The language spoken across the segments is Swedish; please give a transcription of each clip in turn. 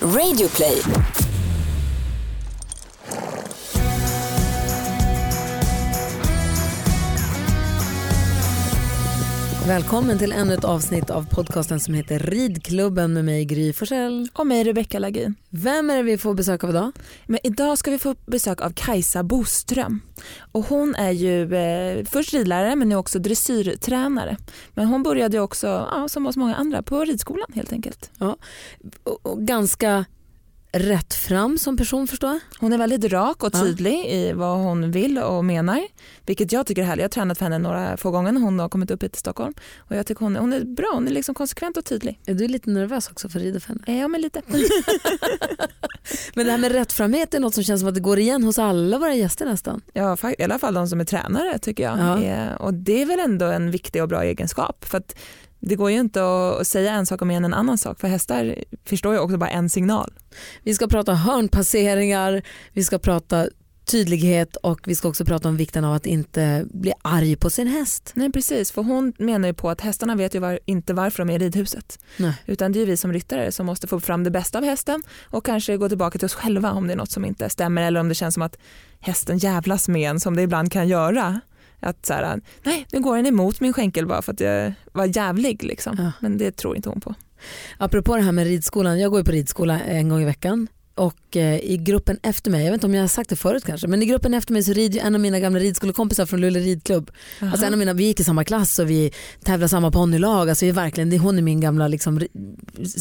Radioplay. Välkommen till ännu ett avsnitt av podcasten som heter Ridklubben med mig Gry Forssell. Och mig Rebecka Lagin. Vem är det vi får besök av idag? Men idag ska vi få besök av Kajsa Boström. Och hon är ju eh, först ridlärare men nu också dressyrtränare. Men hon började också, ja, som hos många andra, på ridskolan helt enkelt. Ja. Och, och ganska rätt fram som person förstår jag. Hon är väldigt rak och tydlig ja. i vad hon vill och menar. Vilket jag tycker är härligt. Jag har tränat för henne några få gånger när hon har kommit upp hit till Stockholm. Och jag tycker hon, hon är bra, hon är liksom konsekvent och tydlig. Är du lite nervös också för att rida för henne? Ja men lite. men det här med rättframhet är något som känns som att det går igen hos alla våra gäster nästan. Ja i alla fall de som är tränare tycker jag. Ja. Och det är väl ändå en viktig och bra egenskap. För att det går ju inte att säga en sak om en annan sak för hästar förstår ju också bara en signal. Vi ska prata hörnpasseringar, vi ska prata tydlighet och vi ska också prata om vikten av att inte bli arg på sin häst. Nej precis, för hon menar ju på att hästarna vet ju var, inte varför de är i ridhuset. Nej. Utan det är vi som ryttare som måste få fram det bästa av hästen och kanske gå tillbaka till oss själva om det är något som inte stämmer eller om det känns som att hästen jävlas med en som det ibland kan göra. Att så här, nej nu går den emot min skänkel bara för att jag var jävlig liksom. Ja. Men det tror inte hon på. Apropå det här med ridskolan, jag går ju på ridskola en gång i veckan och eh, i gruppen efter mig, jag vet inte om jag har sagt det förut kanske, men i gruppen efter mig så rider en av mina gamla ridskolekompisar från Luleå ridklubb. Alltså en av mina, vi gick i samma klass och vi tävlade samma ponnylag. Alltså verkligen, hon är min gamla liksom,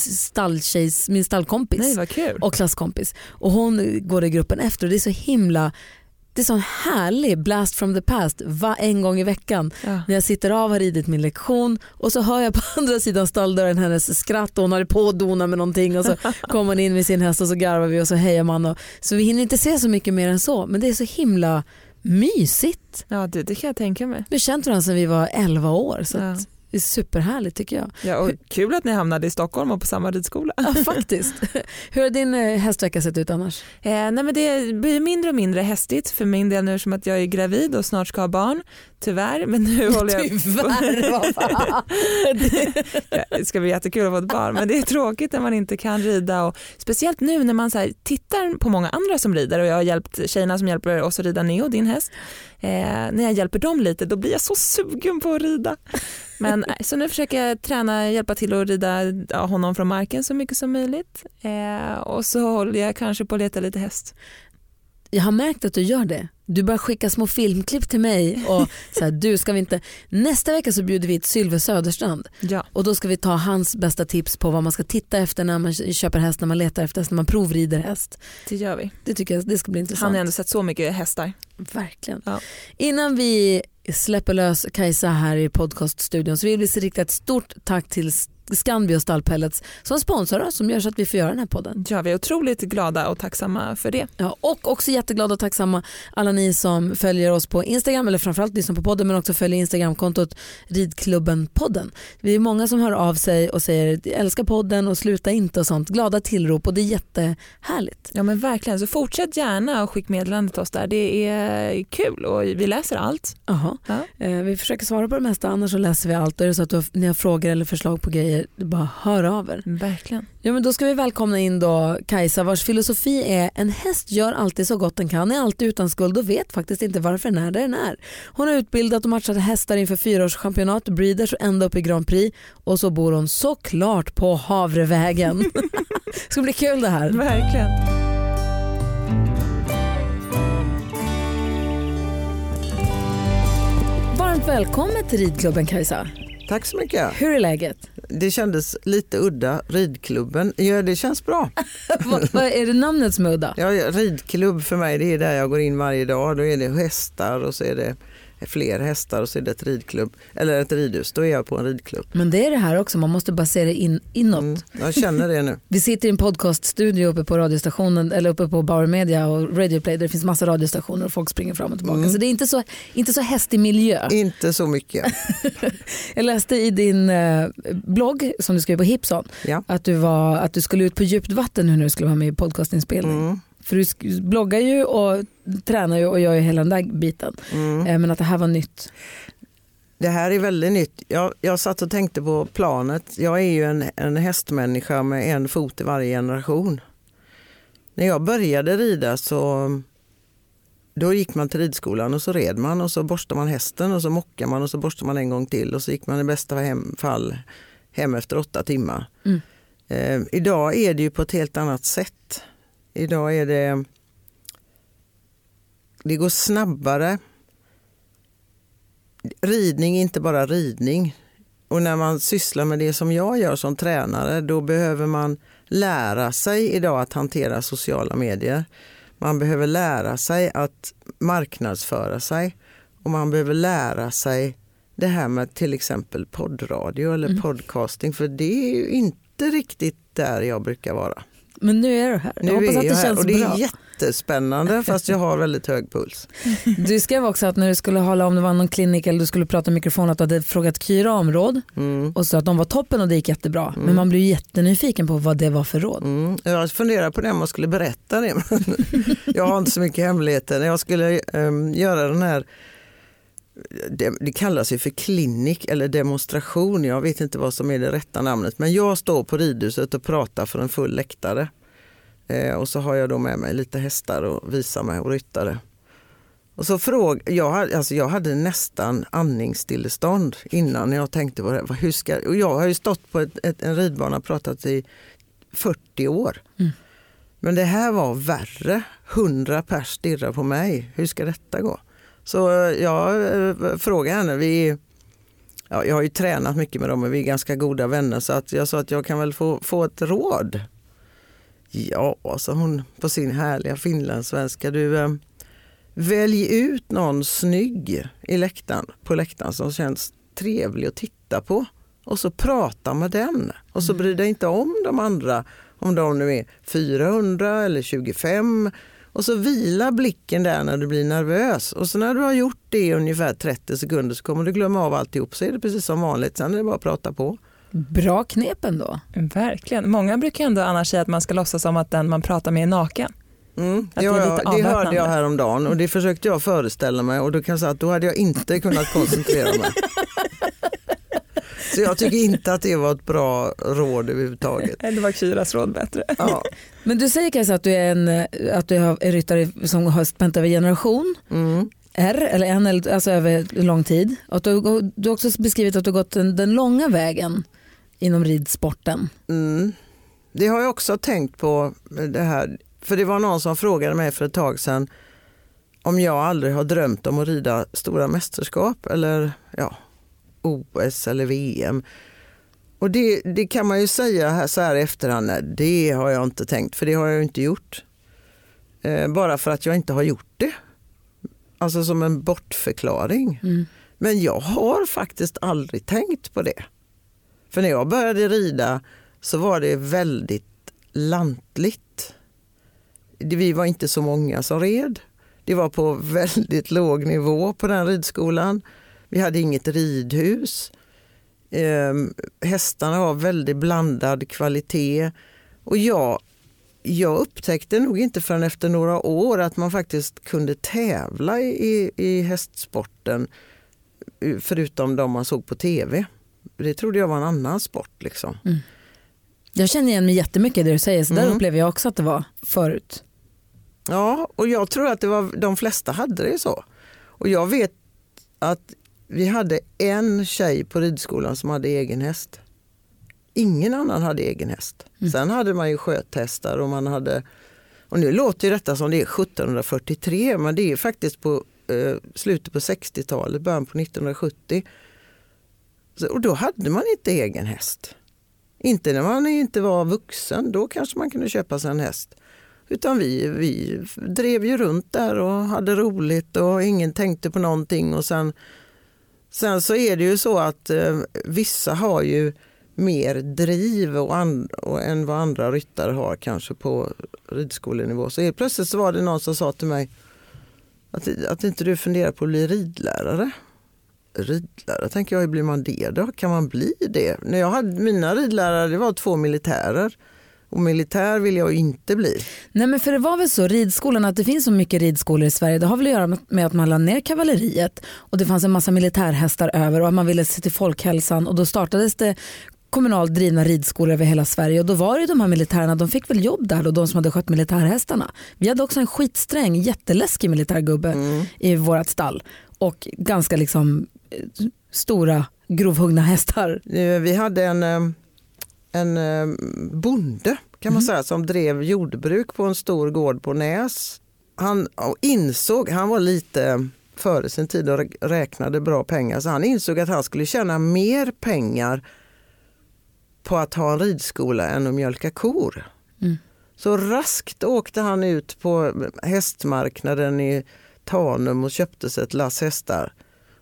stalltjejs, min stallkompis Nej, och klasskompis. Och hon går i gruppen efter och det är så himla det är sån härlig blast from the past va, en gång i veckan ja. när jag sitter av och har ridit min lektion och så hör jag på andra sidan stalldörren hennes skratt och hon har på att dona med någonting och så kommer hon in med sin häst och så garvar vi och så hejar man. Och, så vi hinner inte se så mycket mer än så men det är så himla mysigt. Ja det, det kan jag tänka mig. Vi har känt varandra sedan vi var 11 år. Så ja. Det är superhärligt tycker jag. Ja, och kul att ni hamnade i Stockholm och på samma ridskola. Ja, faktiskt. Hur har din eh, hästvecka sett ut annars? Eh, nej, men det blir mindre och mindre hästigt för min del nu som att jag är gravid och snart ska ha barn. Tyvärr, men nu håller jag Tyvärr, Det ska bli jättekul att få ett barn men det är tråkigt när man inte kan rida och speciellt nu när man så tittar på många andra som rider och jag har hjälpt tjejerna som hjälper oss att rida Neo, din häst. Eh, när jag hjälper dem lite då blir jag så sugen på att rida. Men så nu försöker jag träna, hjälpa till att rida honom från marken så mycket som möjligt eh, och så håller jag kanske på att leta lite häst. Jag har märkt att du gör det. Du börjar skicka små filmklipp till mig och så här, du ska vi inte... Nästa vecka så bjuder vi till Sylve Söderstrand ja. och då ska vi ta hans bästa tips på vad man ska titta efter när man köper häst, när man letar efter häst, när man provrider häst. Det gör vi. Det tycker jag det ska bli intressant. Han har ändå sett så mycket hästar. Verkligen. Ja. Innan vi släpper lös Kajsa här i podcaststudion så vill vi rikta ett stort tack till Scanby och Stallpellets som sponsrar oss som gör så att vi får göra den här podden. Ja, vi är otroligt glada och tacksamma för det. Ja, och också jätteglada och tacksamma alla ni som följer oss på Instagram eller framförallt lyssnar på podden men också följer Instagramkontot Ridklubben-podden. Vi är många som hör av sig och säger älskar podden och sluta inte och sånt. Glada tillrop och det är jättehärligt. Ja men verkligen, så fortsätt gärna och skicka meddelande till oss där. Det är kul och vi läser allt. Aha. Ja. Eh, vi försöker svara på det mesta annars så läser vi allt. Och är det så att ni har frågor eller förslag på grejer säger bara hör av er. Verkligen. Ja, men då ska vi välkomna in då Kajsa vars filosofi är en häst gör alltid så gott den kan, är alltid utan skuld och vet faktiskt inte varför den är där den är. Hon har utbildat och matchat hästar inför fyraårschampionat, breeders och ända upp i Grand Prix och så bor hon såklart på Havrevägen. det ska bli kul det här. Verkligen. Varmt välkommen till ridklubben Kajsa. Tack så mycket. Hur är läget? Det kändes lite udda, ridklubben. Ja, det känns bra. vad, är det namnet som är udda? Ja, ridklubb för mig det är där jag går in varje dag. Då är det hästar och så är det fler hästar och så är det ett ridklubb eller ett ridhus. Då är jag på en ridklubb. Men det är det här också, man måste bara se det in, inåt. Mm, jag känner det nu. Vi sitter i en podcaststudio uppe på radiostationen eller uppe på Bauer Media och Radio Play där det finns massa radiostationer och folk springer fram och tillbaka. Mm. Så det är inte så, inte så hästig miljö. Inte så mycket. jag läste i din eh, blogg som du skrev på Hipson ja. att, du var, att du skulle ut på djupt vatten nu när du skulle vara med i podcastinspelning. Mm. För du bloggar ju och tränar ju och gör ju hela den där biten. Mm. Eh, men att det här var nytt. Det här är väldigt nytt. Jag, jag satt och tänkte på planet. Jag är ju en, en hästmänniska med en fot i varje generation. När jag började rida så då gick man till ridskolan och så red man och så borstade man hästen och så mockade man och så borstade man en gång till och så gick man i bästa hem, fall hem efter åtta timmar. Mm. Eh, idag är det ju på ett helt annat sätt. Idag är det det går snabbare. Ridning är inte bara ridning. Och när man sysslar med det som jag gör som tränare då behöver man lära sig idag att hantera sociala medier. Man behöver lära sig att marknadsföra sig och man behöver lära sig det här med till exempel poddradio eller mm. podcasting för det är ju inte riktigt där jag brukar vara. Men nu är du här. Nu jag hoppas att det känns och det är bra. jättespännande fast jag har väldigt hög puls. Du skrev också att när du skulle hålla om det var någon klinik eller du skulle prata i mikrofon att du hade frågat Kyra om råd mm. och så att de var toppen och det gick jättebra. Mm. Men man blir jättenyfiken på vad det var för råd. Mm. Jag funderar på det om man skulle berätta det. jag har inte så mycket hemligheter. Jag skulle um, göra den här det, det kallas ju för klinik eller demonstration. Jag vet inte vad som är det rätta namnet. Men jag står på ridhuset och pratar för en full läktare. Eh, och så har jag då med mig lite hästar och visar mig och ryttare. Och så fråg, jag, alltså jag hade nästan andningsstillestånd innan jag tänkte på det. Hur ska, och jag har ju stått på ett, ett, en ridbana och pratat i 40 år. Mm. Men det här var värre. 100 pers stirrar på mig. Hur ska detta gå? Så jag eh, frågade henne, vi, ja, jag har ju tränat mycket med dem och vi är ganska goda vänner så att jag sa att jag kan väl få, få ett råd. Ja, sa hon på sin härliga finlandssvenska. Du, eh, välj ut någon snygg i läktaren, på läktaren som känns trevlig att titta på och så prata med den. Och så mm. bry dig inte om de andra, om de nu är 400 eller 25 och så vila blicken där när du blir nervös. Och så när du har gjort det i ungefär 30 sekunder så kommer du glömma av alltihop. Så är det precis som vanligt. Sen är det bara att prata på. Bra knep ändå. Verkligen. Många brukar ändå annars säga att man ska låtsas som att den man pratar med är naken. Mm. det, ja, det hörde jag häromdagen och det försökte jag föreställa mig och då kan jag säga att då hade jag inte kunnat koncentrera mig. Så jag tycker inte att det var ett bra råd överhuvudtaget. Det var Kyras råd bättre. Ja. Men du säger Kajsa att du är en, att du är ryttare som har spänt över generation. Mm. R, eller en, alltså över lång tid. Och du, du har också beskrivit att du har gått den, den långa vägen inom ridsporten. Mm. Det har jag också tänkt på. det här. För det var någon som frågade mig för ett tag sedan om jag aldrig har drömt om att rida stora mästerskap eller ja, OS eller VM. Och det, det kan man ju säga här, så här i efterhand, nej, det har jag inte tänkt, för det har jag inte gjort. Eh, bara för att jag inte har gjort det. Alltså som en bortförklaring. Mm. Men jag har faktiskt aldrig tänkt på det. För när jag började rida så var det väldigt lantligt. Vi var inte så många som red. Det var på väldigt låg nivå på den ridskolan. Vi hade inget ridhus. Eh, hästarna var väldigt blandad kvalitet. Och jag, jag upptäckte nog inte förrän efter några år att man faktiskt kunde tävla i, i hästsporten förutom de man såg på tv. Det trodde jag var en annan sport. Liksom. Mm. Jag känner igen mig jättemycket i det du säger, så där mm. upplever jag också att det var förut. Ja, och jag tror att det var, de flesta hade det så. Och jag vet att vi hade en tjej på ridskolan som hade egen häst. Ingen annan hade egen häst. Mm. Sen hade man ju sköthästar och man hade och nu låter detta som det är 1743 men det är faktiskt på eh, slutet på 60-talet, början på 1970. Så, och då hade man inte egen häst. Inte när man inte var vuxen, då kanske man kunde köpa sig en häst. Utan vi, vi drev ju runt där och hade roligt och ingen tänkte på någonting och sen Sen så är det ju så att eh, vissa har ju mer driv och and, och än vad andra ryttare har kanske på ridskolenivå. Så helt plötsligt så var det någon som sa till mig att, att inte du funderar på att bli ridlärare. Ridlärare, tänker jag, hur blir man det då? Kan man bli det? När jag hade mina ridlärare det var två militärer. Och militär vill jag inte bli. Nej men för det var väl så, ridskolan, att det finns så mycket ridskolor i Sverige, det har väl att göra med att man lade ner kavalleriet och det fanns en massa militärhästar över och att man ville se till folkhälsan och då startades det kommunalt drivna ridskolor över hela Sverige och då var det de här militärerna, de fick väl jobb där då, de som hade skött militärhästarna. Vi hade också en skitsträng, jätteläskig militärgubbe mm. i vårt stall och ganska liksom eh, stora grovhuggna hästar. Vi hade en, eh, en eh, bonde kan man mm. säga som drev jordbruk på en stor gård på Näs. Han insåg, han var lite före sin tid och räknade bra pengar så han insåg att han skulle tjäna mer pengar på att ha en ridskola än att mjölka kor. Mm. Så raskt åkte han ut på hästmarknaden i Tanum och köpte sig ett lass hästar.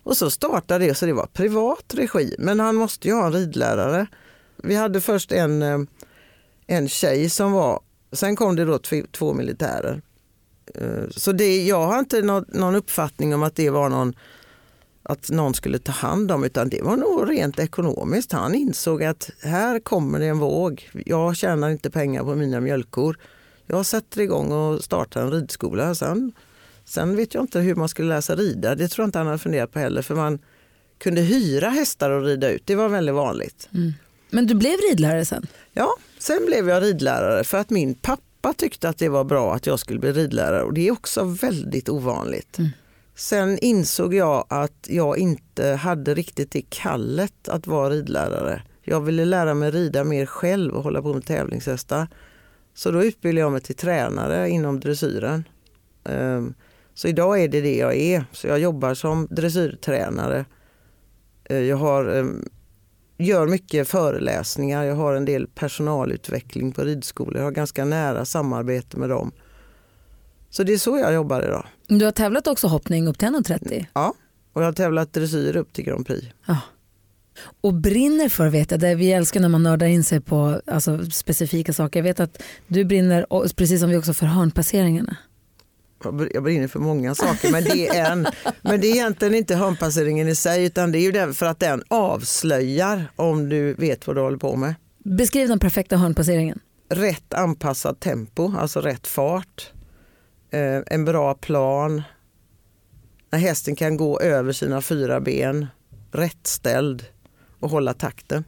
Och så startade det, så det var privat regi. Men han måste ju ha en ridlärare. Vi hade först en, eh, en tjej som var, sen kom det då två militärer. Eh, så det, jag har inte någon uppfattning om att det var någon att någon skulle ta hand om utan det var nog rent ekonomiskt. Han insåg att här kommer det en våg. Jag tjänar inte pengar på mina mjölkkor. Jag sätter igång och startar en ridskola. Sen, sen vet jag inte hur man skulle lära sig rida. Det tror jag inte han hade funderat på heller för man kunde hyra hästar och rida ut. Det var väldigt vanligt. Mm. Men du blev ridlärare sen? Ja, sen blev jag ridlärare för att min pappa tyckte att det var bra att jag skulle bli ridlärare och det är också väldigt ovanligt. Mm. Sen insåg jag att jag inte hade riktigt det kallet att vara ridlärare. Jag ville lära mig rida mer själv och hålla på med tävlingshästar. Så då utbildade jag mig till tränare inom dressyren. Ehm, så idag är det det jag är. Så jag jobbar som dressyrtränare. Eh, jag har, ehm, gör mycket föreläsningar, jag har en del personalutveckling på ridskolor. Jag har ganska nära samarbete med dem. Så det är så jag jobbar idag. Du har tävlat också hoppning upp till 1,30? Ja, och jag har tävlat dressyr upp till Grand Prix. Ja. Och brinner för vet jag, det vi älskar när man nördar in sig på alltså, specifika saker. Jag vet att du brinner, precis som vi också, för hörnpasseringarna. Jag brinner för många saker men det är, en, men det är egentligen inte hörnpasseringen i sig utan det är ju den för att den avslöjar om du vet vad du håller på med. Beskriv den perfekta hörnpasseringen. Rätt anpassat tempo, alltså rätt fart eh, en bra plan, när hästen kan gå över sina fyra ben, rättställd och hålla takten.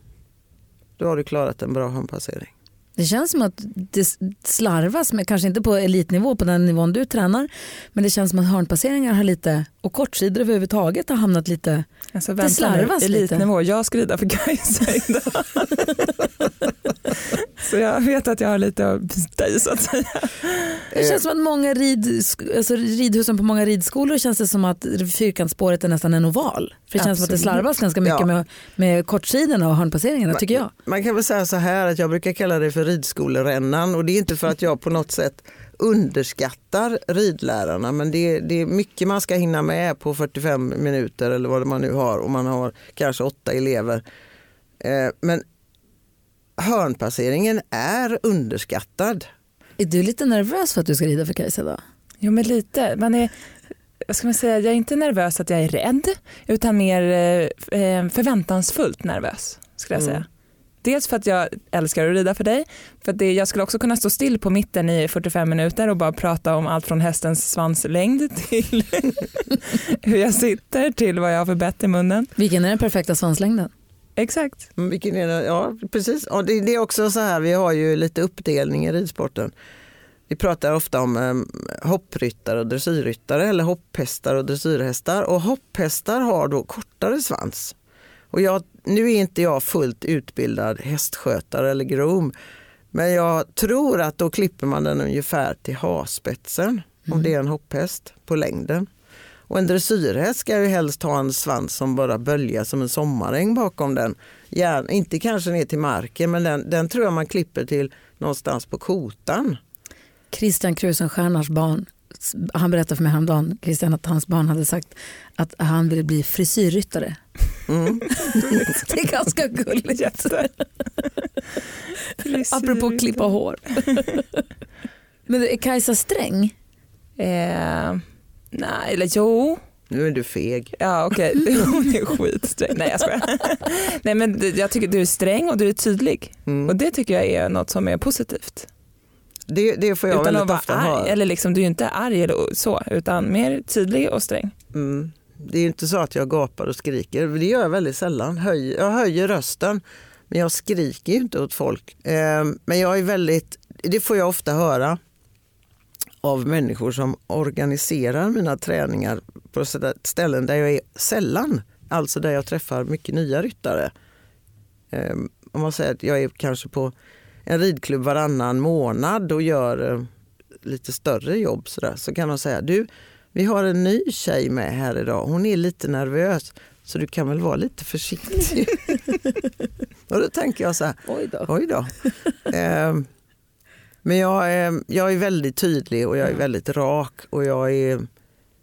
Då har du klarat en bra handpassering. Det känns som att det slarvas, med, kanske inte på elitnivå på den nivån du tränar, men det känns som att hörnpasseringar har lite, och kortsidor överhuvudtaget har hamnat lite, alltså, det slarvas nu, elitnivå, lite. jag ska rida för idag. så jag vet att jag har lite att bita i så att säga. Det känns som att många rid, alltså ridhusen på många ridskolor känns det som att fyrkantsspåret är nästan en oval. För det känns Absolut. som att det slarvas ganska mycket ja. med, med kortsidorna och hörnpasseringarna tycker jag. Man kan väl säga så här att jag brukar kalla det för ridskolerännan och det är inte för att jag på något sätt underskattar ridlärarna men det är, det är mycket man ska hinna med på 45 minuter eller vad man nu har och man har kanske åtta elever. Eh, men hörnpasseringen är underskattad. Är du lite nervös för att du ska rida för Kajsa då? Jo men lite. Man är, vad ska man säga, jag är inte nervös att jag är rädd utan mer eh, eh förväntansfullt nervös skulle jag säga. Mm. Dels för att jag älskar att rida för dig, för att det, jag skulle också kunna stå still på mitten i 45 minuter och bara prata om allt från hästens svanslängd till hur jag sitter till vad jag har för bett i munnen. Vilken är den perfekta svanslängden? Exakt. Mm, vilken är det? Ja, precis. Ja, det, det, är också så här, vi har ju lite uppdelning i ridsporten. Vi pratar ofta om eh, hoppryttare och dressyrryttare eller hopphästar och dressyrhästar. Och hopphästar har då kortare svans. Och jag, nu är inte jag fullt utbildad hästskötare eller groom, men jag tror att då klipper man den ungefär till haspetsen mm. om det är en hopphäst på längden. Och en dressyrhäst ska ju helst ha en svans som bara böljar som en sommaräng bakom den. Gärna, inte kanske ner till marken men den, den tror jag man klipper till någonstans på kotan. Christian Krusenstjärnars barn, han berättade för mig häromdagen, Christian, att hans barn hade sagt att han ville bli frisyrryttare. Mm. det är ganska gulligt. Apropå att klippa hår. Men är Kajsa sträng? Eh, nej, eller jo. Nu är du feg. Ja okej, okay. hon är skitsträng. Nej jag skojar. Nej men jag tycker du är sträng och du är tydlig. Mm. Och det tycker jag är något som är positivt. Det, det får jag utan väldigt ofta höra. Eller liksom, du är inte arg eller så, utan mer tydlig och sträng. Mm. Det är inte så att jag gapar och skriker, det gör jag väldigt sällan. Höj, jag höjer rösten, men jag skriker inte åt folk. Eh, men jag är väldigt, det får jag ofta höra av människor som organiserar mina träningar på ställen där jag är sällan, alltså där jag träffar mycket nya ryttare. Eh, om man säger att jag är kanske på en ridklubb varannan månad och gör eh, lite större jobb så, där, så kan de säga du, vi har en ny tjej med här idag. Hon är lite nervös så du kan väl vara lite försiktig. och då tänker jag så här, oj då. Oj då. eh, men jag är, jag är väldigt tydlig och jag är väldigt rak och jag är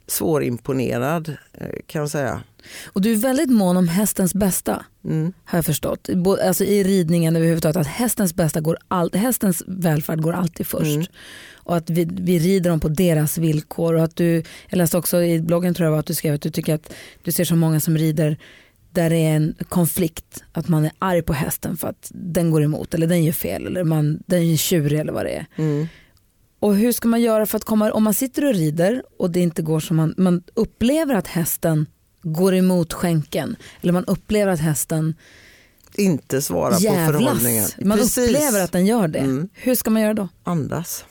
svårimponerad eh, kan jag säga. Och du är väldigt mån om hästens bästa mm. har jag förstått. Alltså I ridningen överhuvudtaget att hästens bästa går all, hästens välfärd går alltid först. Mm. Och att vi, vi rider dem på deras villkor. Och att du, jag läste också i bloggen tror jag att du skrev att du tycker att du ser så många som rider där det är en konflikt, att man är arg på hästen för att den går emot eller den gör fel eller man, den är tjurig eller vad det är. Mm. Och hur ska man göra för att komma, om man sitter och rider och det inte går som man, man upplever att hästen går emot skänken eller man upplever att hästen inte svarar jävlas. på förhållningen. Man Precis. upplever att den gör det. Mm. Hur ska man göra då? Andas.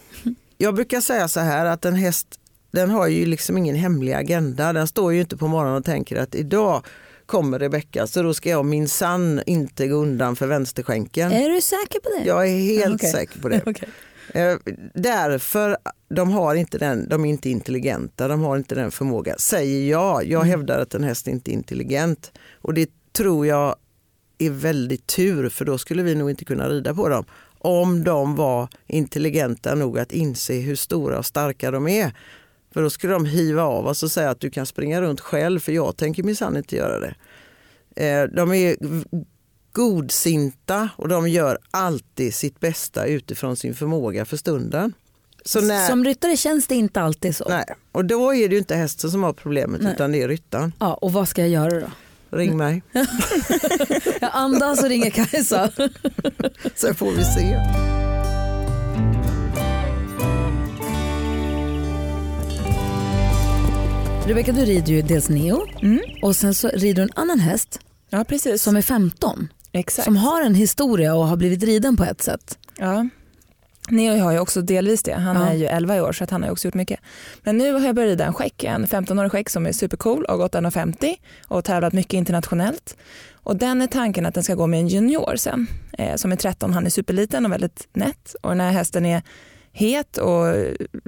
Jag brukar säga så här att en häst den har ju liksom ingen hemlig agenda. Den står ju inte på morgonen och tänker att idag kommer Rebecka så då ska jag minsann inte gå undan för vänsterskänken. Är du säker på det? Jag är helt okay. säker på det. okay. Eh, därför de har inte den, de är inte intelligenta, de har inte den förmågan. Säger jag, jag mm. hävdar att en häst inte är intelligent och det tror jag är väldigt tur för då skulle vi nog inte kunna rida på dem om de var intelligenta nog att inse hur stora och starka de är. För då skulle de hiva av oss och säga att du kan springa runt själv för jag tänker minsann inte göra det. Eh, de är godsinta och de gör alltid sitt bästa utifrån sin förmåga för stunden. När, som ryttare känns det inte alltid så. Nej, och då är det ju inte hästen som har problemet nej. utan det är ryttaren. Ja, och vad ska jag göra då? Ring mig. jag andas och ringer Kajsa. Sen får vi se. Rebecka, du rider ju dels Neo mm. och sen så rider du en annan häst ja, precis. som är 15. Exakt. Som har en historia och har blivit riden på ett sätt. Ja. Neo har ju också delvis det. Han ja. är ju 11 år så att han har också gjort mycket. Men nu har jag börjat rida en skäck, en 15-årig skäck som är supercool och gått 1,50 och tävlat mycket internationellt. Och den är tanken att den ska gå med en junior sen eh, som är 13. Han är superliten och väldigt nätt och den här hästen är het och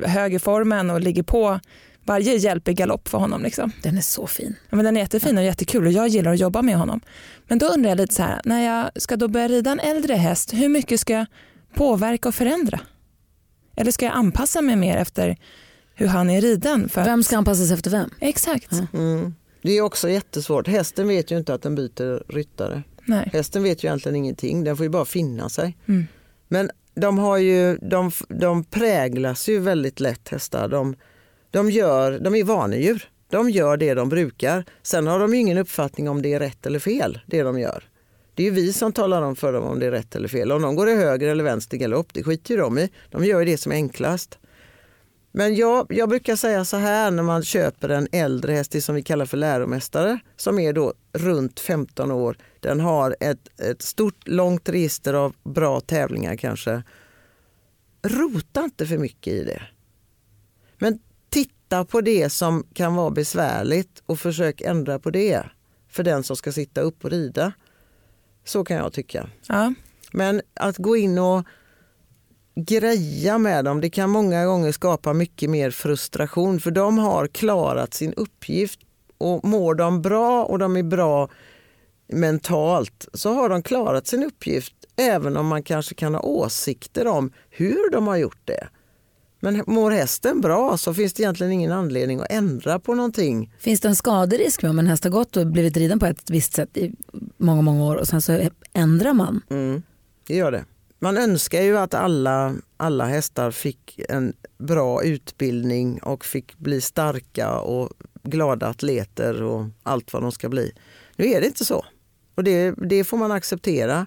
hög i formen och ligger på varje hjälp är galopp för honom. Liksom. Den är så fin. Ja, men den är jättefin och jättekul och jag gillar att jobba med honom. Men då undrar jag lite så här, när jag ska då börja rida en äldre häst, hur mycket ska jag påverka och förändra? Eller ska jag anpassa mig mer efter hur han är riden? För vem ska anpassas efter vem? Exakt. Mm. Det är också jättesvårt. Hästen vet ju inte att den byter ryttare. Nej. Hästen vet ju egentligen ingenting, den får ju bara finna sig. Mm. Men de, har ju, de, de präglas ju väldigt lätt hästar. De, de, gör, de är vanedjur. De gör det de brukar. Sen har de ingen uppfattning om det är rätt eller fel, det de gör. Det är vi som talar om för dem om det är rätt eller fel. Om de går i höger eller vänster galopp, det skiter de i. De gör det som är enklast. Men jag, jag brukar säga så här när man köper en äldre häst, det som vi kallar för läromästare, som är då runt 15 år. Den har ett, ett stort, långt register av bra tävlingar kanske. Rota inte för mycket i det. Men titta på det som kan vara besvärligt och försök ändra på det för den som ska sitta upp och rida. Så kan jag tycka. Ja. Men att gå in och greja med dem, det kan många gånger skapa mycket mer frustration för de har klarat sin uppgift och mår de bra och de är bra mentalt så har de klarat sin uppgift även om man kanske kan ha åsikter om hur de har gjort det. Men mår hästen bra så finns det egentligen ingen anledning att ändra på någonting. Finns det en skaderisk med om en häst har gått och blivit riden på ett visst sätt i många, många år och sen så ändrar man? Mm, det gör det. Man önskar ju att alla, alla hästar fick en bra utbildning och fick bli starka och glada atleter och allt vad de ska bli. Nu är det inte så. Och det, det får man acceptera.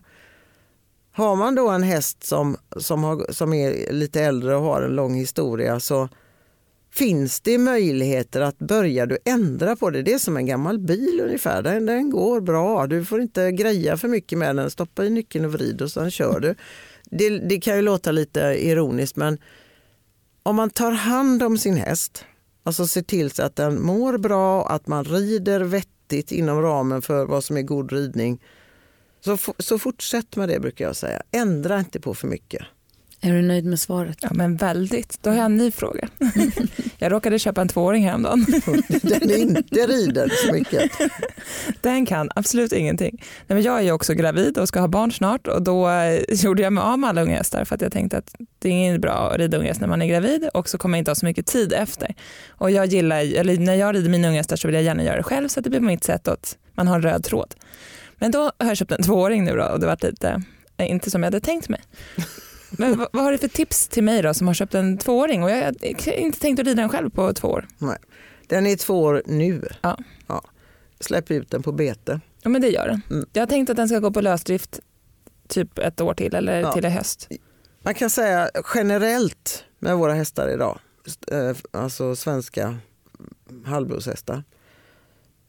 Har man då en häst som, som, har, som är lite äldre och har en lång historia så finns det möjligheter att börja du ändra på det. Det är som en gammal bil ungefär. Den, den går bra. Du får inte greja för mycket med den. Stoppa i nyckeln och vrid och sen kör du. Det, det kan ju låta lite ironiskt men om man tar hand om sin häst, alltså ser till så att den mår bra, att man rider vettigt inom ramen för vad som är god ridning. Så, så fortsätt med det brukar jag säga. Ändra inte på för mycket. Är du nöjd med svaret? Ja men väldigt. Då har jag en ny fråga. Jag råkade köpa en tvååring häromdagen. Den inte rider så mycket. Den kan absolut ingenting. Nej, men jag är ju också gravid och ska ha barn snart och då eh, gjorde jag mig av med alla unghästar för att jag tänkte att det är inte bra att rida unghäst när man är gravid och så kommer jag inte ha så mycket tid efter. Och jag gillar, eller när jag rider mina unghästar så vill jag gärna göra det själv så att det blir mitt sätt att man har en röd tråd. Men då har jag köpt en tvååring nu då och det var lite, eh, inte som jag hade tänkt mig. Men vad, vad har du för tips till mig då som har köpt en tvååring och jag har inte tänkt att rida den själv på två år? Nej. Den är två år nu. Ja. Ja. Släpp ut den på bete. Ja men det gör den. Mm. Jag har tänkt att den ska gå på lösdrift typ ett år till eller Ja. till i höst. Man kan säga generellt med våra hästar idag, eh, alltså svenska halvblodshästar,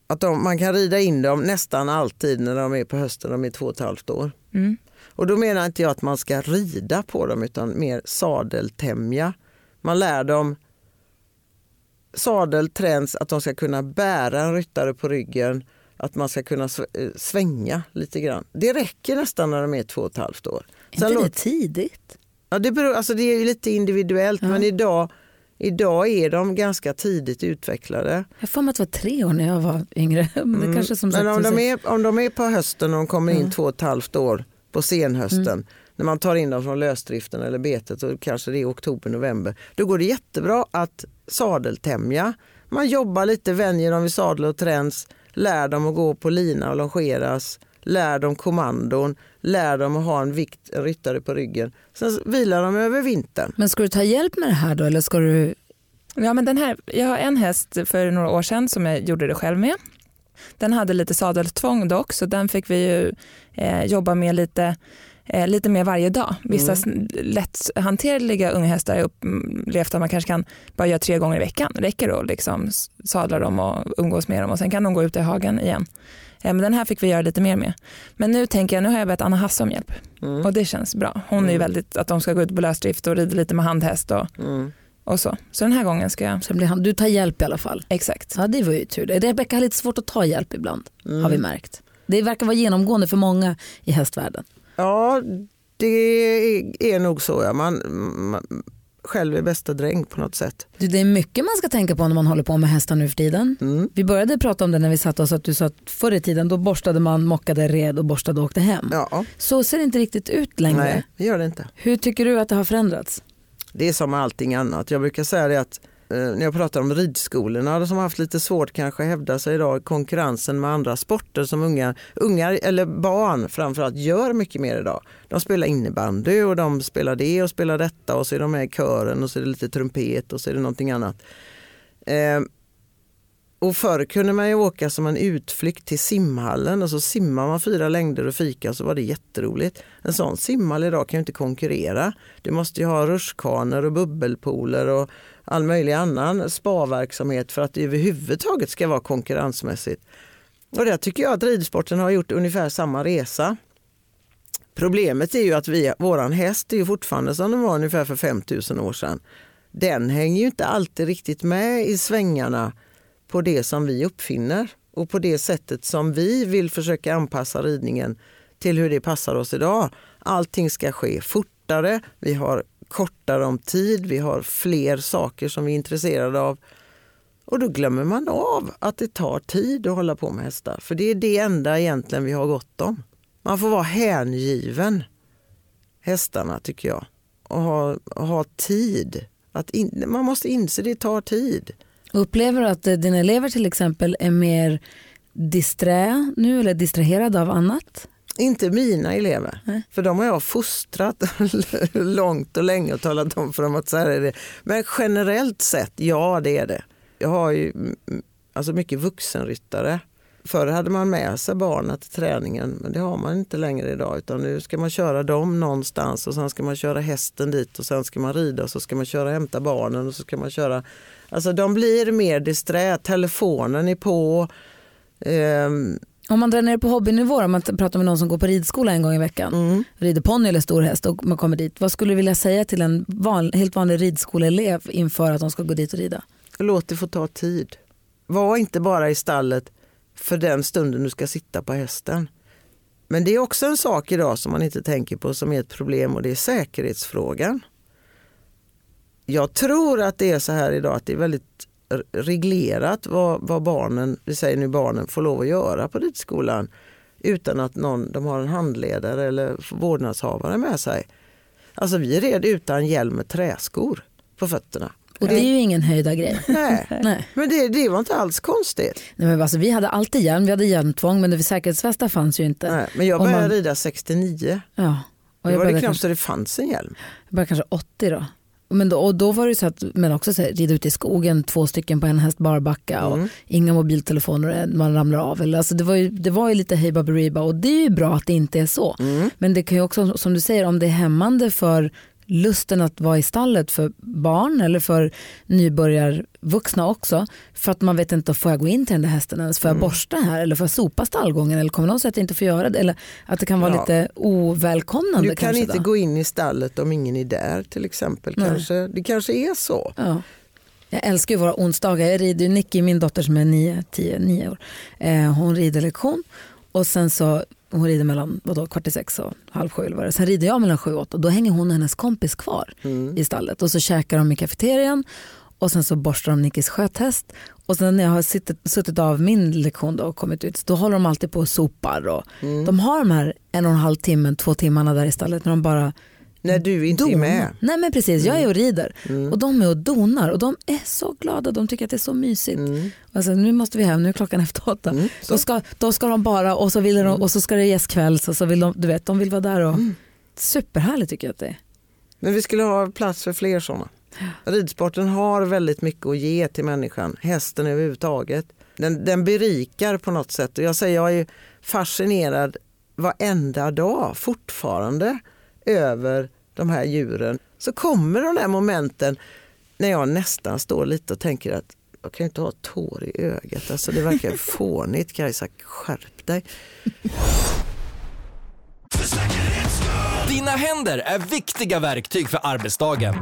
att de, man kan rida in dem nästan alltid när de är på hösten, de är två och ett halvt år. Mm. Och då menar inte jag att man ska rida på dem utan mer sadeltämja. Man lär dem sadelträns att de ska kunna bära en ryttare på ryggen, att man ska kunna eh, svänga lite grann. Det räcker nästan när de är två och ett halvt år. Är inte det låt- tidigt? Ja, det, beror, alltså det är lite individuellt Ja. men idag, idag är de ganska tidigt utvecklade. Jag för mig att det var tre år när jag var yngre. Men det kanske som Mm. men om de, är, om de är på hösten och de kommer in Ja. två och ett halvt år på senhösten Mm. när man tar in dem från lösdriften eller betet och kanske det är oktober, november. Då går det jättebra att sadeltämja. Man jobbar lite, vänjer dem vid sadel och träns, lär dem att gå på lina och longeras, lär dem kommandon, lär dem att ha en vikt, en ryttare på ryggen. Sen vilar de över vintern. Men ska du ta hjälp med det här då eller ska du Ja, men den här, jag har en häst för några år sedan som jag gjorde det själv med. Den hade lite sadelstvång dock så den fick vi ju eh, jobba med lite, eh, lite mer varje dag. Vissa mm. lätthanterliga unghästar har jag upplevt att man kanske kan bara göra tre gånger i veckan. räcker det att liksom sadla dem och umgås med dem och sen kan de gå ut i hagen igen. Eh, men den här fick vi göra lite mer med. Men nu tänker jag, nu har jag bett Anna Hasse om hjälp Mm. och det känns bra. Hon är ju väldigt att de ska gå ut på lösdrift och rida lite med handhäst och, Mm. och så. Så den här gången ska jag, så blir han, du tar hjälp i alla fall? exakt. Ja det var ju tur. Rebecka har lite svårt att ta hjälp ibland Mm. har vi märkt. Det verkar vara genomgående för många i hästvärlden. Ja, det är nog så. Ja. Man, man, själv är bästa dräng på något sätt. Du, det är mycket man ska tänka på när man håller på med hästar nu för tiden. Mm. Vi började prata om det när vi satt oss att du sa att förr i tiden då borstade man, mockade, red och borstade och åkte hem. Ja, Så ser det inte riktigt ut längre. nej, det gör det inte. Hur tycker du att det har förändrats? Det är som allting annat. Jag brukar säga det att Eh, när jag pratar om ridskolorna som har haft lite svårt kanske att hävda sig idag i konkurrensen med andra sporter som unga, ungar eller barn framförallt gör mycket mer idag. De spelar innebandy och de spelar det och spelar detta och så är de med i kören och så är det lite trumpet och så är det någonting annat. Eh, och förr kunde man ju åka som en utflykt till simhallen och så simmar man fyra längder och fika och så var det jätteroligt. En sån simhall idag kan ju inte konkurrera. Du måste ju ha rutschkanor och bubbelpooler och all möjlig annan spaverksamhet för att det överhuvudtaget ska vara konkurrensmässigt. Och där tycker jag att ridsporten har gjort ungefär samma resa. Problemet är ju att vi, våran häst är ju fortfarande som den var ungefär för 5000 år sedan. Den hänger ju inte alltid riktigt med i svängarna på det som vi uppfinner och på det sättet som vi vill försöka anpassa ridningen till hur det passar oss idag. Allting ska ske fortare, vi har kortare om tid, vi har fler saker som vi är intresserade av. Och då glömmer man av att det tar tid att hålla på med hästar. För det är det enda egentligen vi har gott om. Man får vara hängiven hästarna tycker jag. Och ha, och ha tid. Att in, man måste inse det tar tid. Upplever du att eh, dina elever till exempel är mer disträ nu eller distraherade av annat? Inte mina elever, Nej. för de har jag fostrat långt och länge och talat om för dem att så här är det. Men generellt sett, ja det är det. Jag har ju alltså mycket vuxenryttare. Förr hade man med sig barnen till träningen men det har man inte längre idag utan nu ska man köra dem någonstans och sen ska man köra hästen dit och sen ska man rida och så ska man köra och hämta barnen och så ska man köra. Alltså de blir mer disträ, telefonen är på. Ehm, Om man drar ner på hobbynivå, om man pratar med någon som går på ridskola en gång i veckan, mm. rider ponny eller stor häst och man kommer dit. Vad skulle du vilja säga till en van, helt vanlig ridskoleelev inför att de ska gå dit och rida? Låt det få ta tid. Var inte bara i stallet för den stunden du ska sitta på hästen. Men det är också en sak idag som man inte tänker på som är ett problem och det är säkerhetsfrågan. Jag tror att det är så här idag att det är väldigt reglerat vad, vad barnen, vi säger nu barnen, får lov att göra på ridskolan utan att någon, de har en handledare eller vårdnadshavare med sig. Alltså vi red utan hjälm med träskor på fötterna. Och det är ju ingen höjda grej. Nej, Nej. men det, det var inte alls konstigt. Nej, men alltså, vi hade alltid hjälm, vi hade hjälmtvång men det säkerhetsvästar fanns ju inte. Nej, men jag började man- rida 69. Ja. Och Då jag var det knappt kanske, så det fanns en hjälm. jag började kanske 80 då. Men då, och då var det så att men också så här, rida ut i skogen, två stycken på en häst barbacka och Mm. inga mobiltelefoner man ramlar av. Eller, alltså det, var ju, det var ju lite hej baberiba och det är ju bra att det inte är så. Mm. Men det kan ju också, som du säger, om det är hämmande för lusten att vara i stallet för barn eller för nybörjarvuxna också. För att man vet inte, får jag gå in till den där hästen ens? Får jag Mm. borsta här? Eller får jag sopa stallgången? Eller kommer någon säga att jag inte får göra det? Eller att det kan vara Ja. lite ovälkomnande Du kan inte då. gå in i stallet om ingen är där till exempel. Nej. Kanske. Det kanske är så. Ja. Jag älskar ju våra onsdagar. Jag rider ju Nicky, min dotter som är 9, 10, 9 år. Eh, hon rider lektion och sen så hon rider mellan vadå, kvart i sex och halv sju eller vad det. Sen rider jag mellan sju och åtta då hänger hon och hennes kompis kvar Mm. i stallet och så käkar de i kafeterian och sen så borstar de Nickis sköthäst och sen när jag har suttit, suttit av min lektion då och kommit ut då håller de alltid på och sopar och Mm. de har de här en och en halv timmen, två timmarna där i stallet när de bara När du inte är donar. med. Nej men precis, jag är och rider Mm. och de är och donar och de är så glada, de tycker att det är så mysigt. Mm. Alltså, nu måste vi hem, nu är klockan efter åtta. Mm. Då, ska, då ska de bara och så, vill de, och så ska det ges kvälls och så vill de, du vet, de vill vara där och Mm. superhärligt tycker jag att det är. Men vi skulle ha plats för fler sådana. Ridsporten har väldigt mycket att ge till människan, hästen överhuvudtaget. Den, den berikar på något sätt och jag säger jag är fascinerad varenda dag fortfarande över de här djuren. Så kommer de där momenten när jag nästan står lite och tänker att jag kan inte ha tår i ögat. Alltså det verkar fånigt. Kajsa, skärp dig. Dina händer är viktiga verktyg för arbetsdagen.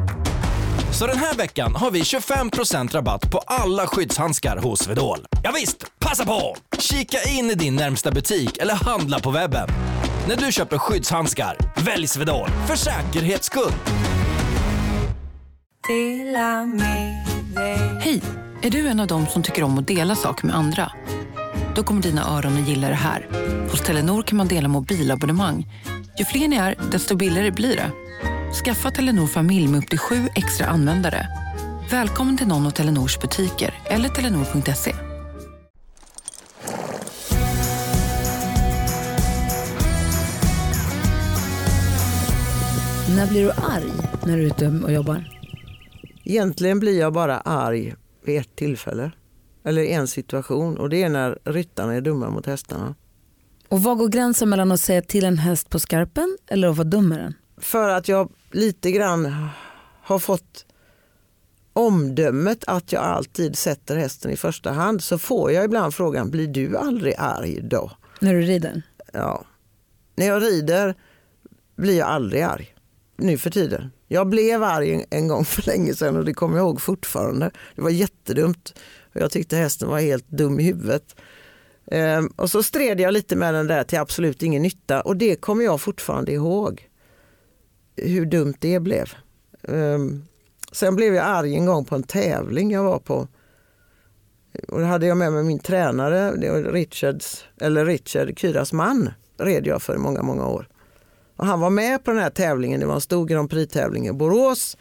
Så den här veckan har vi 25% rabatt på alla skyddshandskar hos Swedol. Ja visst, passa på! Kika in i din närmsta butik eller handla på webben. När du köper skyddshandskar, välj Swedol för säkerhets skull. Hej! Är du en av dem som tycker om att dela saker med andra? Då kommer dina öron att gilla det här. Hos Telenor kan man dela mobilabonnemang. Ju fler ni är, desto billigare blir det. Skaffa Telenor familj med upp till sju extra användare. Välkommen till någon av Telenors butiker eller telenor.se. När blir du arg när du är ute och jobbar? Egentligen blir jag bara arg vid ett tillfälle. Eller en situation och det är när ryttarna är dumma mot hästarna. Och vad går gränsen mellan att säga till en häst på skarpen eller att vara dum med den? För att jag lite grann har fått omdömet att jag alltid sätter hästen i första hand så får jag ibland frågan, blir du aldrig arg då? När du rider? Ja. När jag rider blir jag aldrig arg nu för tiden. Jag blev arg en, gång för länge sedan och det kommer jag ihåg fortfarande. Det var jättedumt. Jag tyckte hästen var helt dum i huvudet. Ehm, och så stred jag lite med den där till absolut ingen nytta och det kommer jag fortfarande ihåg. Hur dumt det blev. Um, sen blev jag arg en gång på en tävling jag var på. Och då hade jag med mig min tränare, det var Richards, eller Richard Kyras man, red jag för i många, många år. Och han var med på den här tävlingen, det var en stor Grand Prix-tävling i Borås.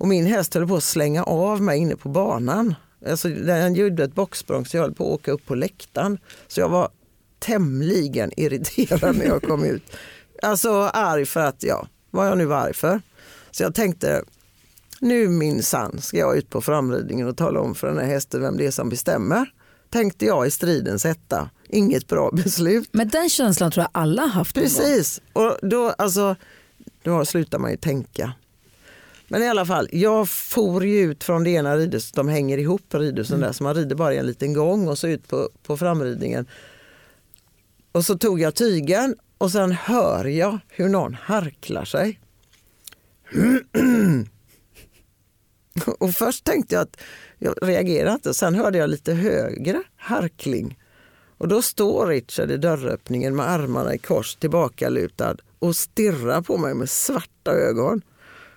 Och min häst höll på att slänga av mig inne på banan. Alltså, den gjorde ett boxsprång så jag höll på att åka upp på läktaren. Så jag var tämligen irriterad när jag kom ut. Alltså arg för att, ja, vad jag nu var arg för. Så jag tänkte, nu minsann ska jag ut på framridningen och tala om för den här hästen vem det är som bestämmer. tänkte jag i stridens hetta. Inget bra beslut. Men den känslan tror jag alla har haft. Precis, och då, alltså, då slutar man ju tänka. Men i alla fall, jag for ju ut från det ena ridhuset, de hänger ihop ridhusen där så man rider bara en liten gång och så ut på, på framridningen. Och så tog jag tygen och sen hör jag hur någon harklar sig. Och först tänkte jag att jag reagerade inte, sen hörde jag lite högre harkling. Och då står Richard i dörröppningen med armarna i kors tillbakalutad och stirrar på mig med svarta ögon.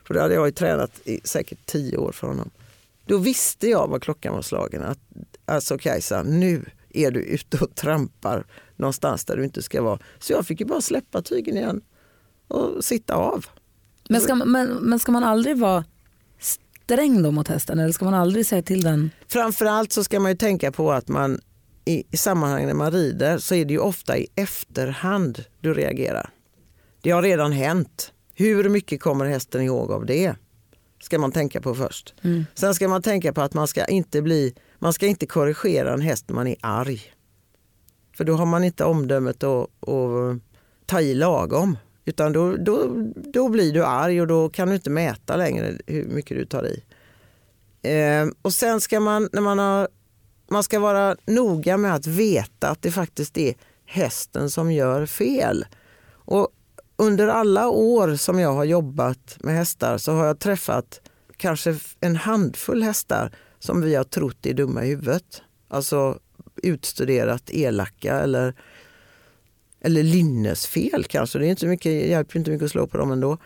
För det hade jag ju tränat i säkert tio år för honom. Då visste jag vad klockan var slagen. Att, alltså Kajsa, nu är du ute och trampar någonstans där du inte ska vara. Så jag fick ju bara släppa tygen igen och sitta av. Men ska, men, men ska man aldrig vara sträng då mot hästen eller ska man aldrig säga till den? Framförallt så ska man ju tänka på att man i, i sammanhang när man rider så är det ju ofta i efterhand du reagerar. Det har redan hänt. Hur mycket kommer hästen ihåg av det? Ska man tänka på först. Sen ska man tänka på att man ska inte bli, man ska inte korrigera en häst när man är arg. För då har man inte omdömet att, att ta i lagom. Utan då, då, då blir du arg och då kan du inte mäta längre hur mycket du tar i. Eh, och sen ska man, när man har, man ska vara noga med att veta att det faktiskt är hästen som gör fel. Och under alla år som jag har jobbat med hästar så har jag träffat kanske en handfull hästar som vi har trott är dumma i huvudet. Alltså utstuderat elaka eller, eller linnesfel kanske. Det är inte mycket, hjälper inte mycket att slå på dem ändå.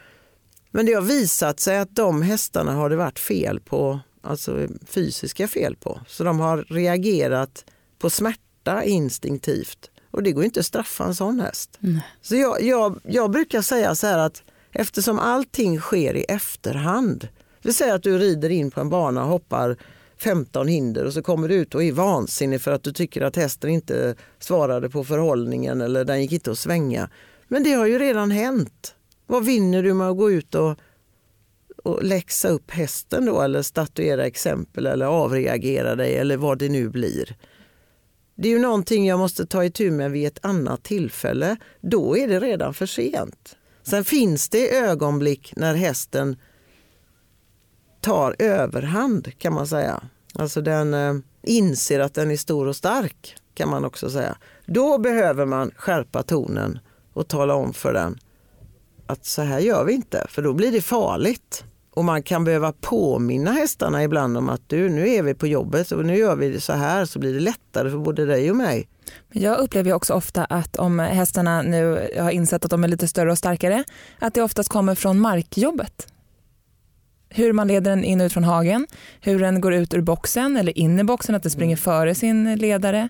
Men det har visat sig att de hästarna har det varit fel på, alltså fysiska fel på. Så de har reagerat på smärta instinktivt. Och det går inte att straffa en sån häst. Så jag, jag, jag brukar säga så här att eftersom allting sker i efterhand. Vi säger att du rider in på en bana och hoppar 15 hinder och så kommer du ut och är vansinnig för att du tycker att hästen inte svarade på förhållningen eller den gick inte att svänga. Men det har ju redan hänt. Vad vinner du med att gå ut och, och läxa upp hästen då eller statuera exempel eller avreagera dig eller vad det nu blir. Det är ju någonting jag måste ta itu med vid ett annat tillfälle. Då är det redan för sent. Sen finns det ögonblick när hästen tar överhand kan man säga. Alltså den eh, inser att den är stor och stark kan man också säga. Då behöver man skärpa tonen och tala om för den att så här gör vi inte för då blir det farligt. Och man kan behöva påminna hästarna ibland om att du, nu är vi på jobbet och nu gör vi det så här så blir det lättare för både dig och mig. Men jag upplever ju också ofta att om hästarna nu har insett att de är lite större och starkare, att det oftast kommer från markjobbet. Hur man leder den in och ut från hagen, hur den går ut ur boxen eller in i boxen, att den springer före sin ledare.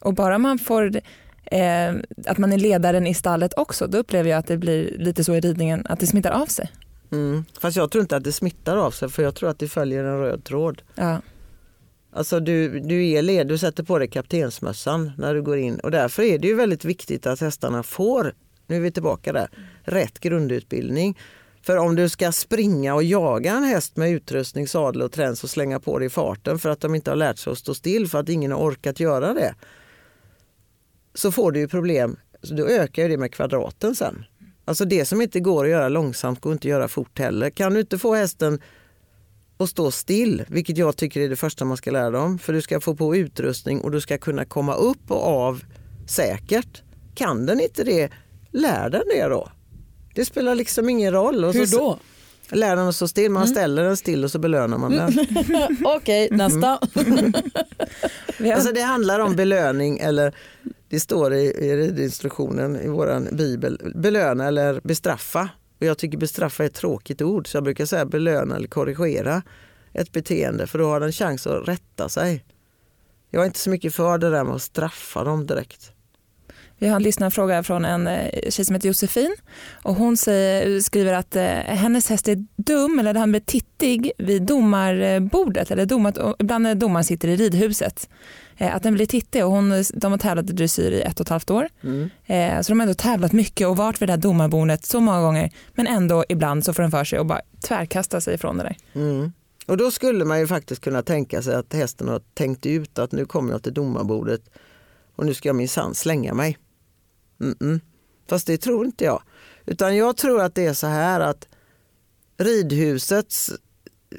Och bara man får eh, att man är ledaren i stallet också, då upplever jag att det blir lite så i ridningen att det smittar av sig. Mm. Fast jag tror inte att det smittar av sig för jag tror att det följer en röd tråd. Ja. Alltså du, du är led, du sätter på dig kaptensmössan när du går in och därför är det ju väldigt viktigt att hästarna får, nu är vi tillbaka där, rätt grundutbildning. För om du ska springa och jaga en häst med utrustning, sadel och träns och slänga på dig i farten för att de inte har lärt sig att stå still för att ingen har orkat göra det. Så får du ju problem, så då ökar ju det med kvadraten sen. Alltså det som inte går att göra långsamt går inte att göra fort heller. Kan du inte få hästen att stå still, vilket jag tycker är det första man ska lära dem, för du ska få på utrustning och du ska kunna komma upp och av säkert. Kan den inte det, lär den det då. Det spelar liksom ingen roll. Och Hur så, då? Lär den att stå still, man ställer den still och så belönar man den. Okej, nästa. Har, Alltså det handlar om belöning eller det står i, i ridinstruktionen i våran bibel, belöna eller bestraffa. Och jag tycker bestraffa är ett tråkigt ord så jag brukar säga belöna eller korrigera ett beteende för då har den chans att rätta sig. Jag är inte så mycket för det där med att straffa dem direkt. Vi har en lyssnarfråga från en eh, tjej som heter Josefin och hon säger, skriver att eh, hennes häst är dum eller han blir tittig vid domarbordet eller domat, ibland när domaren sitter i ridhuset. Eh, att den blir tittig och hon, de har tävlat i dressyr i ett och ett halvt år. Eh, så de har ändå tävlat mycket och varit vid det här domarbordet så många gånger men ändå ibland så får den för sig och bara tvärkasta sig ifrån det där. Mm. Och då skulle man ju faktiskt kunna tänka sig att hästen har tänkt ut att nu kommer jag till domarbordet och nu ska jag minsann slänga mig. Mm -mm. Fast det tror inte jag. Utan jag tror att det är så här att ridhusets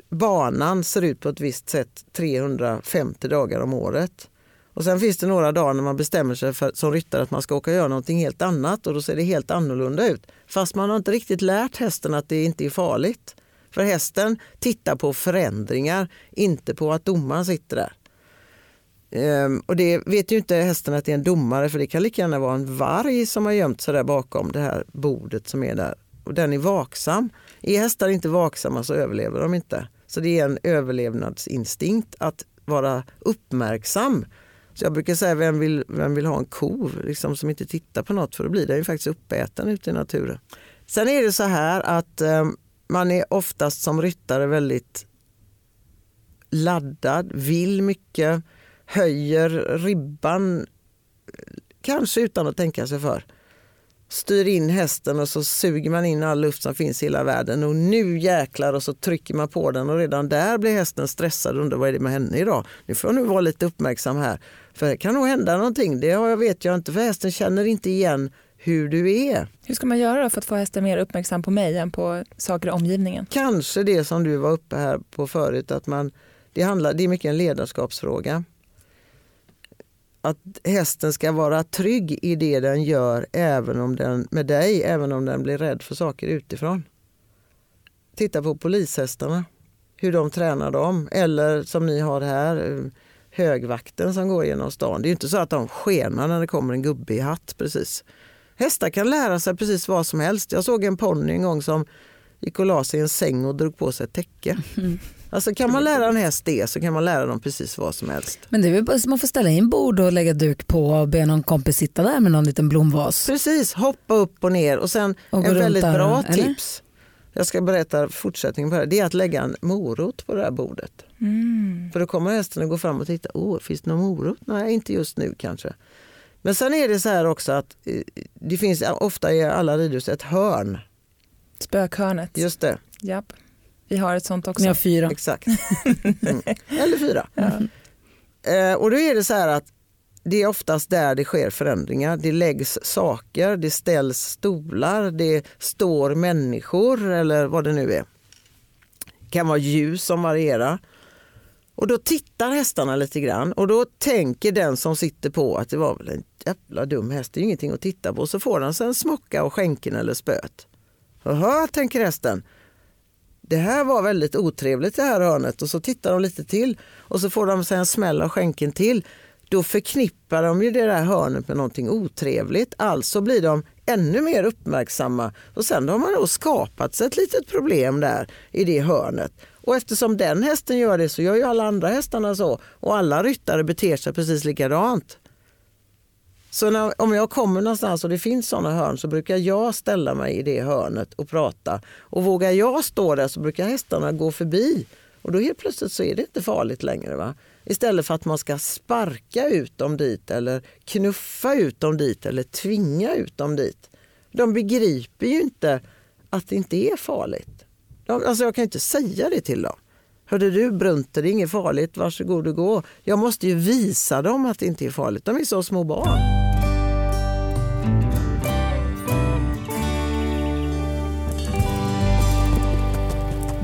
banan ser ut på ett visst sätt 350 dagar om året. Och sen finns det några dagar när man bestämmer sig för, som ryttare att man ska åka och göra någonting helt annat och då ser det helt annorlunda ut. Fast man har inte riktigt lärt hästen att det inte är farligt. För hästen tittar på förändringar, inte på att domaren sitter där. Ehm, och det vet ju inte hästen att det är en domare för det kan lika gärna vara en varg som har gömt sig där bakom det här bordet som är där. Och den är vaksam. Är hästar inte vaksamma så överlever de inte. Så det är en överlevnadsinstinkt att vara uppmärksam. Så jag brukar säga, vem vill, vem vill ha en ko liksom, som inte tittar på något för då blir den ju faktiskt uppäten ute i naturen. Sen är det så här att eh, man är oftast som ryttare väldigt laddad, vill mycket, höjer ribban, kanske utan att tänka sig för. Styr in hästen och så suger man in all luft som finns i hela världen och nu jäklar och så trycker man på den och redan där blir hästen stressad och undrar vad är det med henne idag. Nu får jag nog vara lite uppmärksam här för det kan nog hända någonting. Det vet jag inte för hästen känner inte igen hur du är. Hur ska man göra för att få hästen mer uppmärksam på mig än på saker i omgivningen? Kanske det som du var uppe här på förut, att man, det, handlar, det är mycket en ledarskapsfråga. Att hästen ska vara trygg i det den gör även om den, med dig, även om den blir rädd för saker utifrån. Titta på polishästarna, hur de tränar dem. Eller som ni har här, högvakten som går genom stan. Det är inte så att de skenar när det kommer en gubbe i hatt precis. Hästar kan lära sig precis vad som helst. Jag såg en ponny en gång som gick och la sig i en säng och drog på sig ett täcke. Mm. Alltså kan man lära en häst det så kan man lära dem precis vad som helst. Men det är väl bara man får ställa in bord och lägga duk på och be någon kompis sitta där med någon liten blomvas. Precis, hoppa upp och ner och sen och en väldigt där, bra eller? tips. Jag ska berätta fortsättningen på det här. Det är att lägga en morot på det här bordet. Mm. För då kommer hästen att gå fram och titta. Åh, finns det någon morot? Nej, inte just nu kanske. Men sen är det så här också att eh, det finns ofta i alla ridhus ett hörn. Spökhörnet. Just det. Japp. Vi har ett sånt också. Ni har fyra. Exakt. Mm. Eller fyra. Ja. Eh, och då är det så här att det är oftast där det sker förändringar. Det läggs saker, det ställs stolar, det står människor eller vad det nu är. Det kan vara ljus som varierar. Och då tittar hästarna lite grann och då tänker den som sitter på att det var väl en jävla dum häst, det är ingenting att titta på. Så får den sig en smocka och skänken eller spöet. Jaha, tänker hästen. Det här var väldigt otrevligt det här hörnet och så tittar de lite till och så får de sig en smäll av skänken till. Då förknippar de ju det där hörnet med någonting otrevligt. Alltså blir de ännu mer uppmärksamma och sen har man då skapat sig ett litet problem där i det hörnet. Och eftersom den hästen gör det så gör ju alla andra hästarna så och alla ryttare beter sig precis likadant. Så när, om jag kommer någonstans och det finns sådana hörn så brukar jag ställa mig i det hörnet och prata. Och vågar jag stå där så brukar hästarna gå förbi. Och då helt plötsligt så är det inte farligt längre. Va? Istället för att man ska sparka ut dem dit eller knuffa ut dem dit eller tvinga ut dem dit. De begriper ju inte att det inte är farligt. De, alltså jag kan inte säga det till dem. Hörde du Brunter, det är inget farligt, varsågod och gå. Jag måste ju visa dem att det inte är farligt. De är så små barn.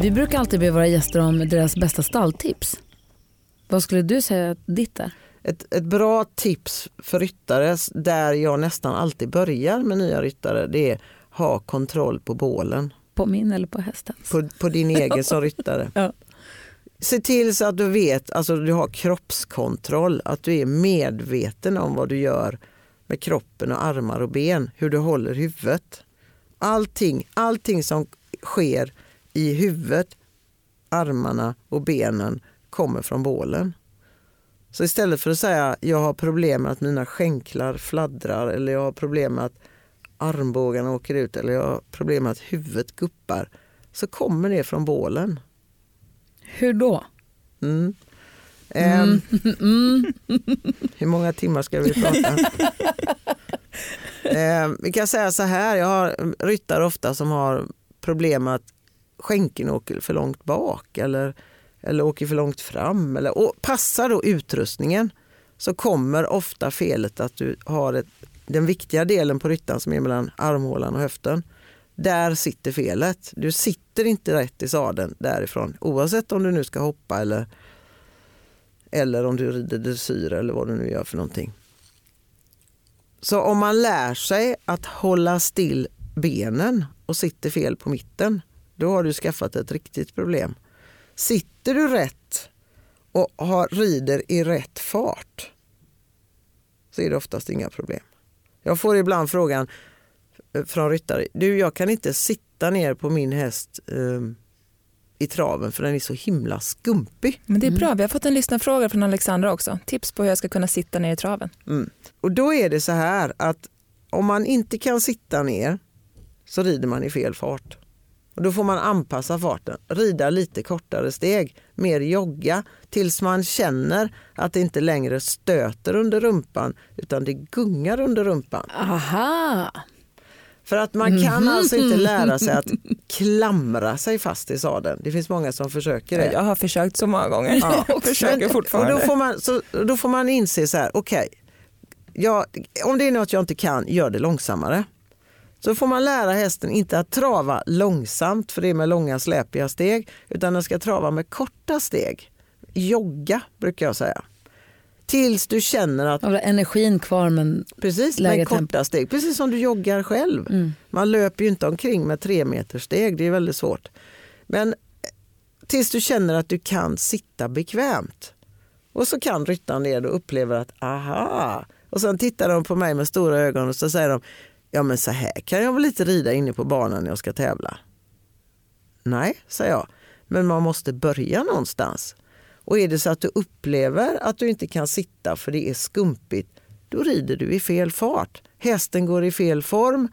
Vi brukar alltid be våra gäster om deras bästa stalltips. Vad skulle du säga ditt är? Ett, ett bra tips för ryttare, där jag nästan alltid börjar med nya ryttare, det är ha kontroll på bålen. På min eller på hästens? På, på din egen som ryttare. ja. Se till så att du vet, alltså du har kroppskontroll, att du är medveten om vad du gör med kroppen och armar och ben, hur du håller huvudet. Allting, allting som sker i huvudet, armarna och benen kommer från bålen. Så istället för att säga jag har problem med att mina skänklar fladdrar eller jag har problem med att armbågarna åker ut eller jag har problem med att huvudet guppar så kommer det från bålen. Hur då? Mm. Mm. Um, hur många timmar ska vi prata? um, vi kan säga så här, jag har ryttare ofta som har problem med att skänken åker för långt bak eller eller åker för långt fram. Eller, och passar då utrustningen så kommer ofta felet att du har ett, den viktiga delen på ryttan som är mellan armhålan och höften. Där sitter felet. Du sitter inte rätt i sadeln därifrån oavsett om du nu ska hoppa eller, eller om du rider dressyr eller vad du nu gör för någonting. Så om man lär sig att hålla still benen och sitter fel på mitten, då har du skaffat ett riktigt problem. Sitter du rätt och har, rider i rätt fart så är det oftast inga problem. Jag får ibland frågan eh, från ryttare, du jag kan inte sitta ner på min häst um, i traven för den är så himla skumpig. Men det är bra, mm. vi har fått en lyssnarfråga från Alexandra också. Tips på hur jag ska kunna sitta ner i traven. Mm. Och då är det så här att om man inte kan sitta ner så rider man i fel fart. Och då får man anpassa farten, rida lite kortare steg, mer jogga tills man känner att det inte längre stöter under rumpan utan det gungar under rumpan. Aha! För att man kan mm. alltså inte lära sig att klamra sig fast i sadeln. Det finns många som försöker det. Jag har försökt så många gånger. Ja. Jag försöker Men, fortfarande. Och då, får man, så, då får man inse så här, okej, okay, om det är något jag inte kan, gör det långsammare. Så får man lära hästen inte att trava långsamt, för det är med långa släpiga steg, utan den ska trava med korta steg. Jogga brukar jag säga. Tills du känner att... Har energin kvar men Precis, med korta tempo. steg. Precis som du joggar själv. Mm. Man löper ju inte omkring med tre meters steg, det är väldigt svårt. Men eh, tills du känner att du kan sitta bekvämt. Och så kan ryttaren det och upplever att aha. Och sen tittar de på mig med stora ögon och så säger de ja men så här kan jag väl inte rida inne på banan när jag ska tävla. Nej, säger jag, men man måste börja någonstans. Och är det så att du upplever att du inte kan sitta för det är skumpigt, då rider du i fel fart. Hästen går i fel form.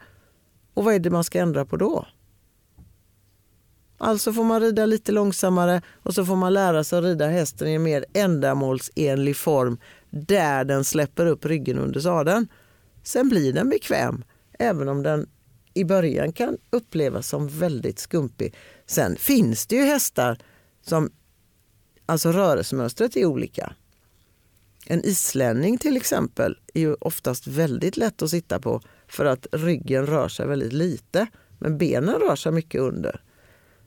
Och vad är det man ska ändra på då? Alltså får man rida lite långsammare och så får man lära sig att rida hästen i en mer ändamålsenlig form där den släpper upp ryggen under sadeln. Sen blir den bekväm, även om den i början kan upplevas som väldigt skumpig. Sen finns det ju hästar som Alltså rörelsemönstret är olika. En islänning till exempel är ju oftast väldigt lätt att sitta på för att ryggen rör sig väldigt lite men benen rör sig mycket under.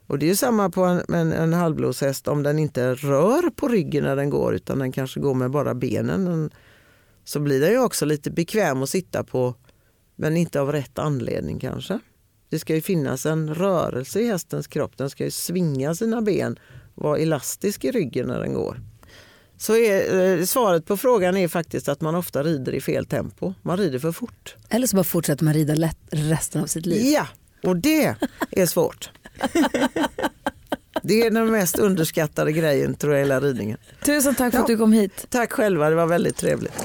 Och Det är ju samma på en, en, en halvblodshäst om den inte rör på ryggen när den går utan den kanske går med bara benen. Så blir den ju också lite bekväm att sitta på men inte av rätt anledning kanske. Det ska ju finnas en rörelse i hästens kropp, den ska ju svinga sina ben vara elastisk i ryggen när den går. Så är, eh, svaret på frågan är faktiskt att man ofta rider i fel tempo. Man rider för fort. Eller så bara fortsätter man rida lätt resten av sitt liv. Ja, och det är svårt. Det är den mest underskattade grejen tror jag i hela ridningen. Tusen tack för ja. att du kom hit. Tack själva, det var väldigt trevligt.